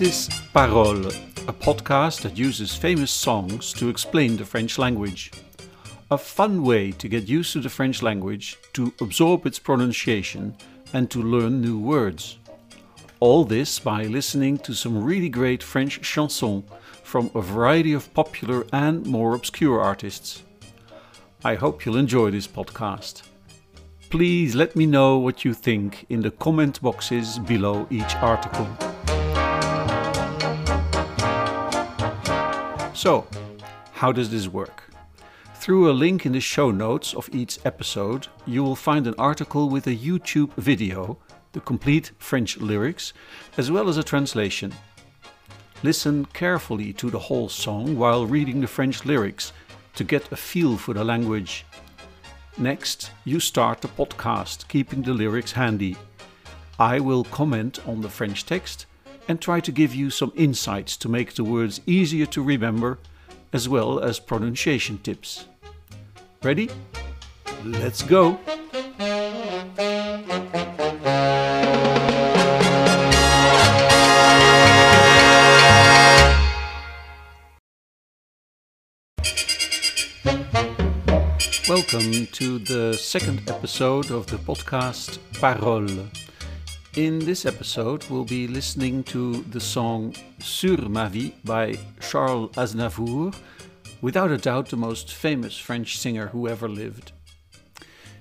This is Paroles, a podcast that uses famous songs to explain the French language. A fun way to get used to the French language, to absorb its pronunciation, and to learn new words. All this by listening to some really great French chansons from a variety of popular and more obscure artists. I hope you'll enjoy this podcast. Please let me know what you think in the comment boxes below each article. So, how does this work? Through a link in the show notes of each episode, you will find an article with a YouTube video, the complete French lyrics, as well as a translation. Listen carefully to the whole song while reading the French lyrics to get a feel for the language. Next, you start the podcast, keeping the lyrics handy. I will comment on the French text and try to give you some insights to make the words easier to remember, as well as pronunciation tips. Ready? Let's go! Welcome to the second episode of the podcast Paroles. In this episode, we'll be listening to the song Sur ma vie by Charles Aznavour, without a doubt the most famous French singer who ever lived.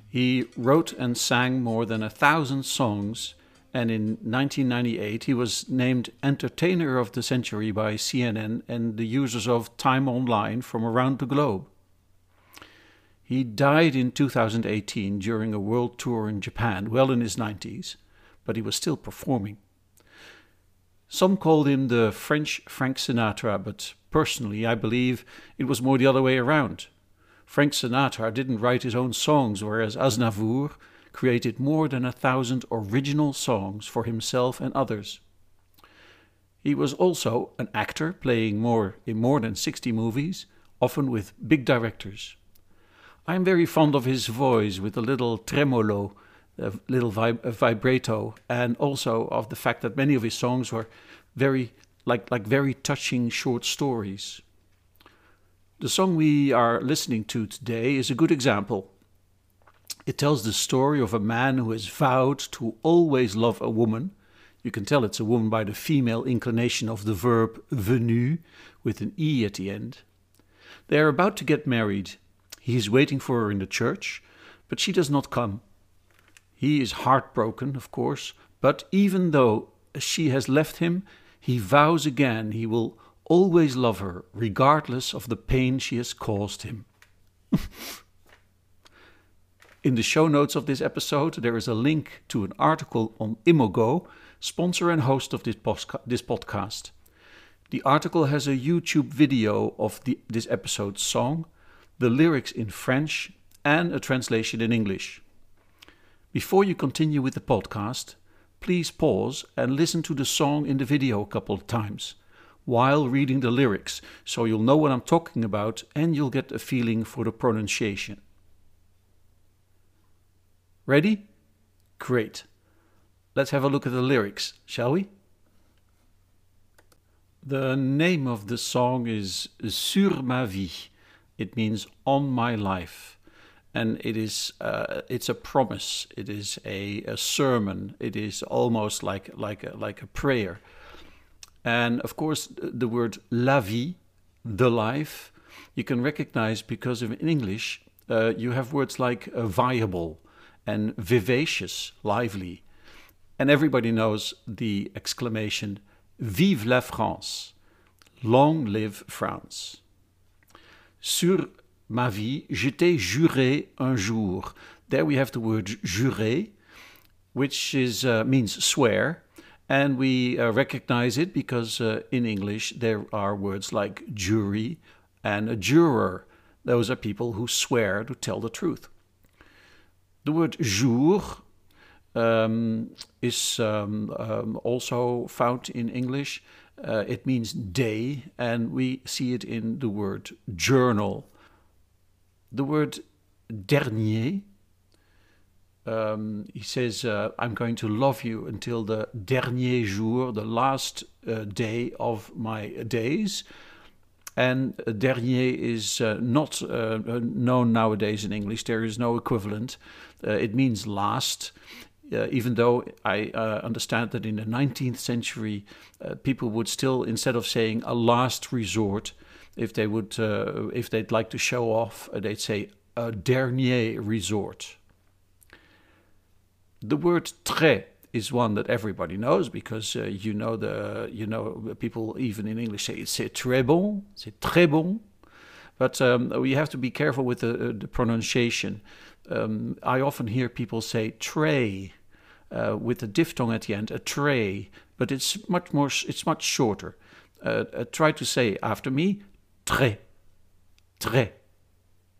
He wrote and sang more than a thousand songs, and in 1998 he was named Entertainer of the Century by CNN and the users of Time Online from around the globe. He died in 2018 during a world tour in Japan, well in his 90s but he was still performing. Some called him the French Frank Sinatra, but personally I believe it was more the other way around. Frank Sinatra didn't write his own songs, whereas Aznavour created more than a thousand original songs for himself and others. He was also an actor, playing more in more than 60 movies, often with big directors. I am very fond of his voice with a little tremolo a little vib- vibrato, and also of the fact that many of his songs were very like like very touching short stories. The song we are listening to today is a good example. It tells the story of a man who has vowed to always love a woman. You can tell it's a woman by the female inclination of the verb venu with an e at the end. They are about to get married. He is waiting for her in the church, but she does not come. He is heartbroken, of course, but even though she has left him, he vows again he will always love her, regardless of the pain she has caused him. In the show notes of this episode, there is a link to an article on Imogo, sponsor and host of this, posca- this podcast. The article has a YouTube video of the, this episode's song, the lyrics in French, and a translation in English. Before you continue with the podcast, please pause and listen to the song in the video a couple of times while reading the lyrics so you'll know what I'm talking about and you'll get a feeling for the pronunciation. Ready? Great. Let's have a look at the lyrics, shall we? The name of the song is Sur ma vie. It means on my life and it is uh, it's a promise. It is a, a sermon. It is almost like like a, like a prayer. And of course the word la vie the life you can recognize because of in english uh, you have words like uh, viable and vivacious lively. And everybody knows the exclamation vive la france! Long live france! Sur ma vie, je t'ai juré un jour. There we have the word juré, which is, uh, means swear. And we uh, recognize it because uh, in English there are words like jury and a juror. Those are people who swear to tell the truth. The word jour um, is um, um, also found in English. Uh, it means day, and we see it in the word journal. The word dernier Um, he says, uh, I'm going to love you until the dernier jour, the last uh, day of my days. And dernier is uh, not uh, known nowadays in English. There is no equivalent. Uh, it means last. Uh, even though I uh, understand that in the 19th century, uh, people would still, instead of saying a last resort, if they would, if they'd like to show off, they'd say a dernier resort. The word très is one that everybody knows because uh, you know the you know people even in English say c'est très bon, c'est très bon, but um, we have to be careful with the, uh, the pronunciation. Um, I often hear people say tray uh, with a diphthong at the end, a tray, but it's much more it's much shorter. Uh, uh, try to say after me, très, très,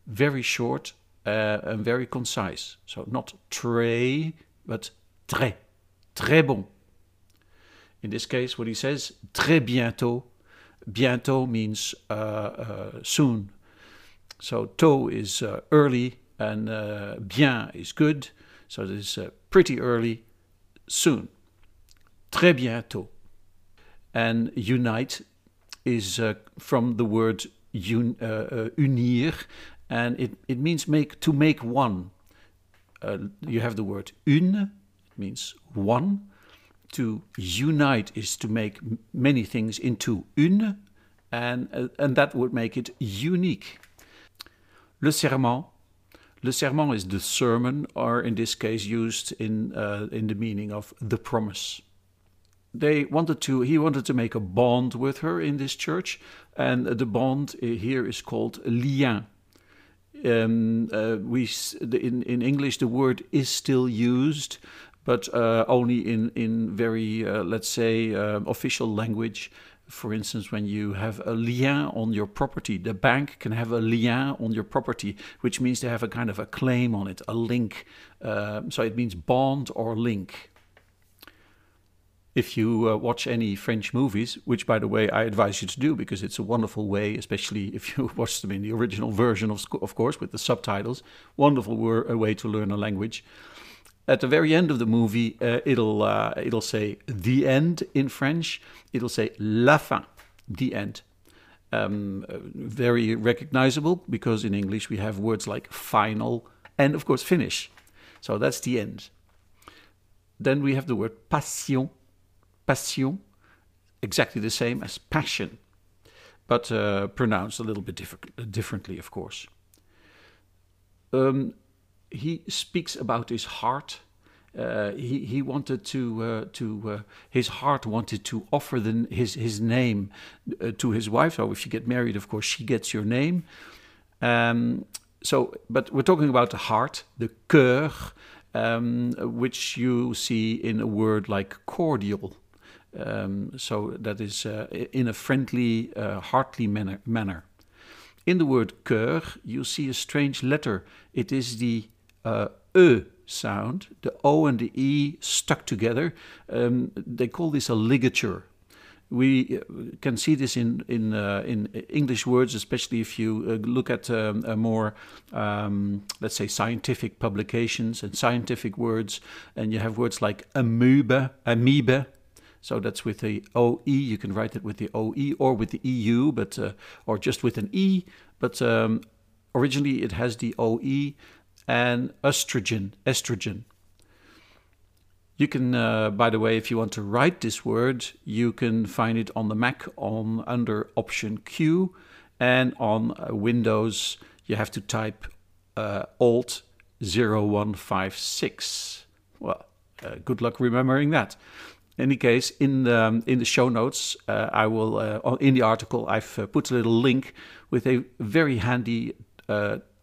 very short uh, and very concise. So not très, but très. très bon. In this case, what he says, très bientôt. Bientôt means uh, uh, soon. So tôt is uh, early and uh, bien is good. So this is uh, pretty early, soon. Très bientôt. And unite is uh, from the word un, unir, and it, it means make to make one. you have the word une, it means one. To unite is to make many things into une, and, uh, and that would make it unique. Le serment. Le serment is the sermon, or in this case, used in, uh, in the meaning of the promise. They wanted to, he wanted to make a bond with her in this church, and the bond uh, here is called lien. Um, uh, we in in English the word is still used, but uh, only in in very uh, let's say uh, official language. For instance, when you have a lien on your property, the bank can have a lien on your property, which means they have a kind of a claim on it, a link. Uh, so it means bond or link. If you uh, watch any French movies, which by the way I advise you to do because it's a wonderful way, especially if you watch them in the original version, of, of course, with the subtitles, wonderful way to learn a language at the very end of the movie, uh, it'll uh, it'll say the end in French. It'll say la fin, the end. Um, uh, very recognizable because in English we have words like final and of course finish. So that's the end. Then we have the word passion, passion, exactly the same as passion, but uh, pronounced a little bit diff- differently, of course. Um, he speaks about his heart. Uh, he he wanted to uh, to uh, his heart wanted to offer the, his his name uh, to his wife. So if you get married, of course, she gets your name. Um, so, but we're talking about the heart, the cœur, um, which you see in a word like cordial. Um, so that is uh, in a friendly, uh, heartly manner, manner. In the word cœur, you see a strange letter. It is the uh, e sound, the O and the E stuck together. Um, they call this a ligature. We can see this in in uh, in English words, especially if you uh, look at um, more, um, let's say, scientific publications and scientific words, and you have words like amoeba, amoeba. So that's with the OE. You can write it with the OE or with the EU, but uh, or just with an E. But um, originally it has the OE and estrogen, estrogen. You can, uh, by the way, if you want to write this word, you can find it on the Mac on under Option Q, and on uh, Windows you have to type uh, Alt 0156. Well, uh, good luck remembering that. In any case, in the um, in the show notes, uh, I will uh, in the article I've put a little link with a very handy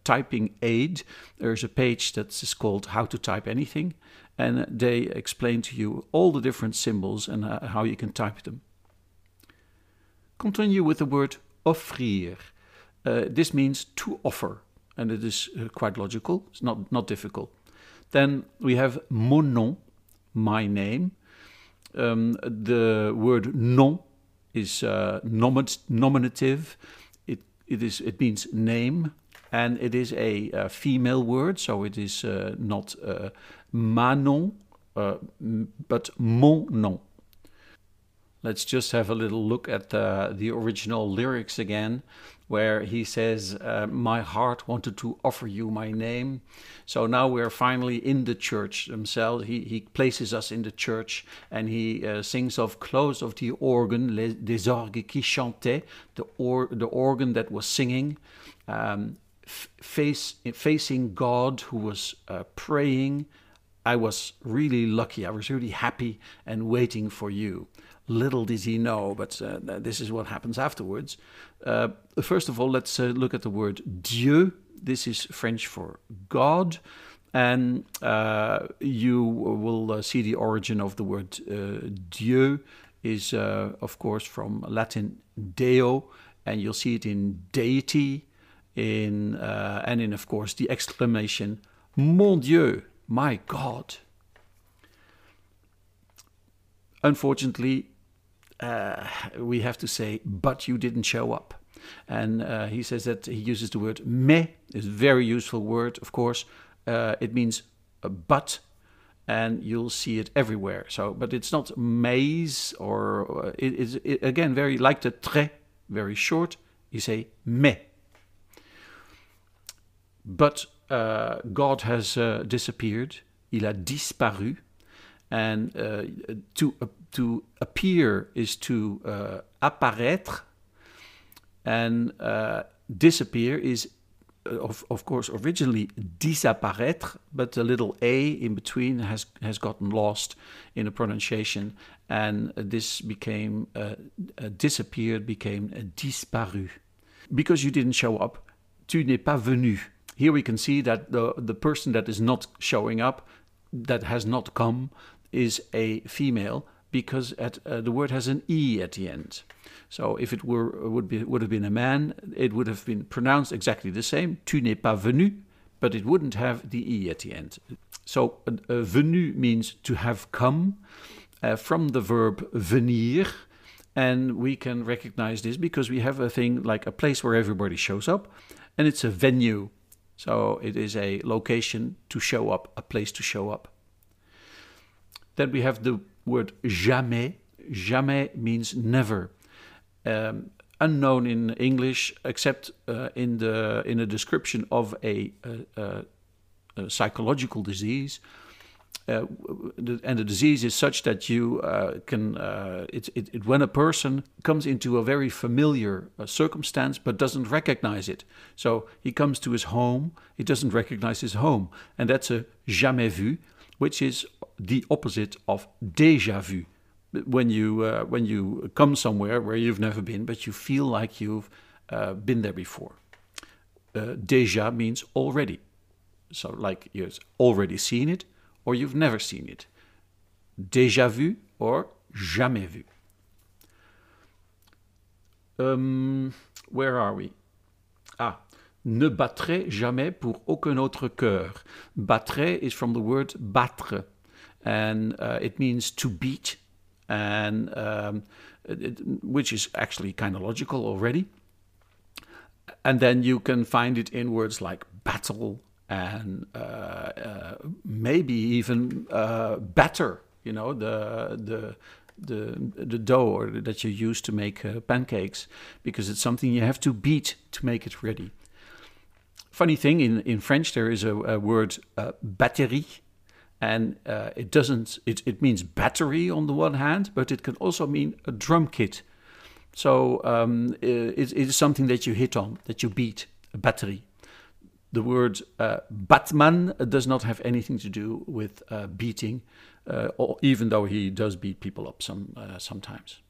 typing aid. There's a page that is called How to Type Anything, and they explain to you all the different symbols and uh, how you can type them. Continue with the word offrir. Uh, this means to offer, and it is uh, quite logical. It's not, not difficult. Then we have mon nom, my name. Um, the word nom is uh, nominative. It, it, is, it means name and it is a, a female word, so it is uh, not uh, Manon, uh, but mon nom. Let's just have a little look at the, the original lyrics again, where he says, uh, My heart wanted to offer you my name. So now we're finally in the church themselves. He, he places us in the church and he uh, sings of close of the organ, les, des orgues qui chantaient, the, or, the organ that was singing, um, face, facing God who was uh, praying. I was really lucky. I was really happy and waiting for you. Little did he know, but uh, this is what happens afterwards. Uh, first of all, let's uh, look at the word Dieu. This is French for God. And uh, you will uh, see the origin of the word uh, Dieu is, of course, from Latin Deo, and you'll see it in deity, in and in, of course, the exclamation Mon Dieu, my God. Unfortunately, uh, we have to say, but you didn't show up. And uh, he says that he uses the word mais, is a very useful word, of course. Uh, it means but, and you'll see it everywhere. So, but it's not mais or uh, it is it, again very like the très, very short. You say mais. But uh, God has uh, disappeared. Il a disparu. And to to appear is to uh, apparaître, and uh, disappear is, uh, of, of course, originally disapparaître, but the little a in between has has gotten lost in the pronunciation, and this became uh, uh, disappeared became disparu, because you didn't show up. Tu n'es pas venu. Here we can see that the the person that is not showing up, that has not come, is a female because at, uh, the word has an e at the end. So if it were would be would have been a man, it would have been pronounced exactly the same. Tu n'es pas venu, but it wouldn't have the e at the end. So uh, uh, venu means to have come uh, from the verb venir, and we can recognize this because we have a thing like a place where everybody shows up, and it's a venue. So it is a location to show up, a place to show up. Then we have the word jamais. Jamais means never. Um, unknown in English, except uh, in the in a description of a, a, a psychological disease. Uh, and the disease is such that you uh, can uh, it, it, it, when a person comes into a very familiar uh, circumstance but doesn't recognize it so he comes to his home he doesn't recognize his home and that's a jamais vu which is the opposite of déjà vu. When you uh, when you come somewhere where you've never been, but you feel like you've uh, been there before. Uh, déjà means already, so like you've already seen it, or you've never seen it. Déjà vu or jamais vu. Um, where are we? Ah, ne battrai jamais pour aucun autre cœur. Battrai is from the word battre, and uh, it means to beat, and um, it, which is actually kind of logical already. And then you can find it in words like battle and uh, uh, maybe even batter. You know the the the the dough that you use to make uh, pancakes because it's something you have to beat to make it ready. Funny thing, in, in French there is a, a word uh, batterie, and uh, it doesn't. It, it means battery on the one hand, but it can also mean a drum kit. So um, it, it is something that you hit on, that you beat, a battery. The word uh, Batman does not have anything to do with uh, beating, uh, even though he does beat people up some uh, sometimes.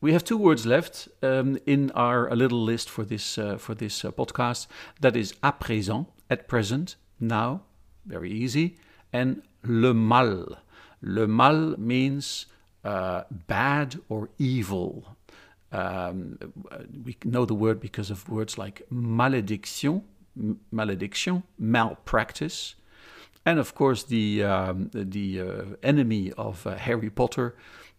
We have two words left um, in our little list for this uh, for this podcast. That is à présent, at present, now, very easy, and le mal. Le mal means uh, bad or evil. Um, we know the word because of words like malédiction, malediction, malpractice, and of course the um, the uh, enemy of uh, Harry Potter,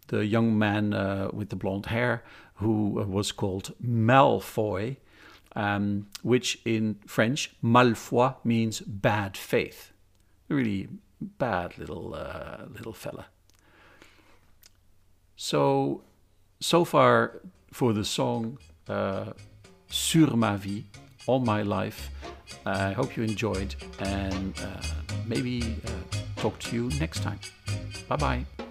the young man uh, with the blonde hair who uh, was called Malfoy. um, which in French, Malfoy means bad faith. Really bad little uh, little fella. So, so far for the song uh, Sur ma vie, all my life. I hope you enjoyed and uh, maybe uh, talk to you next time. Bye bye.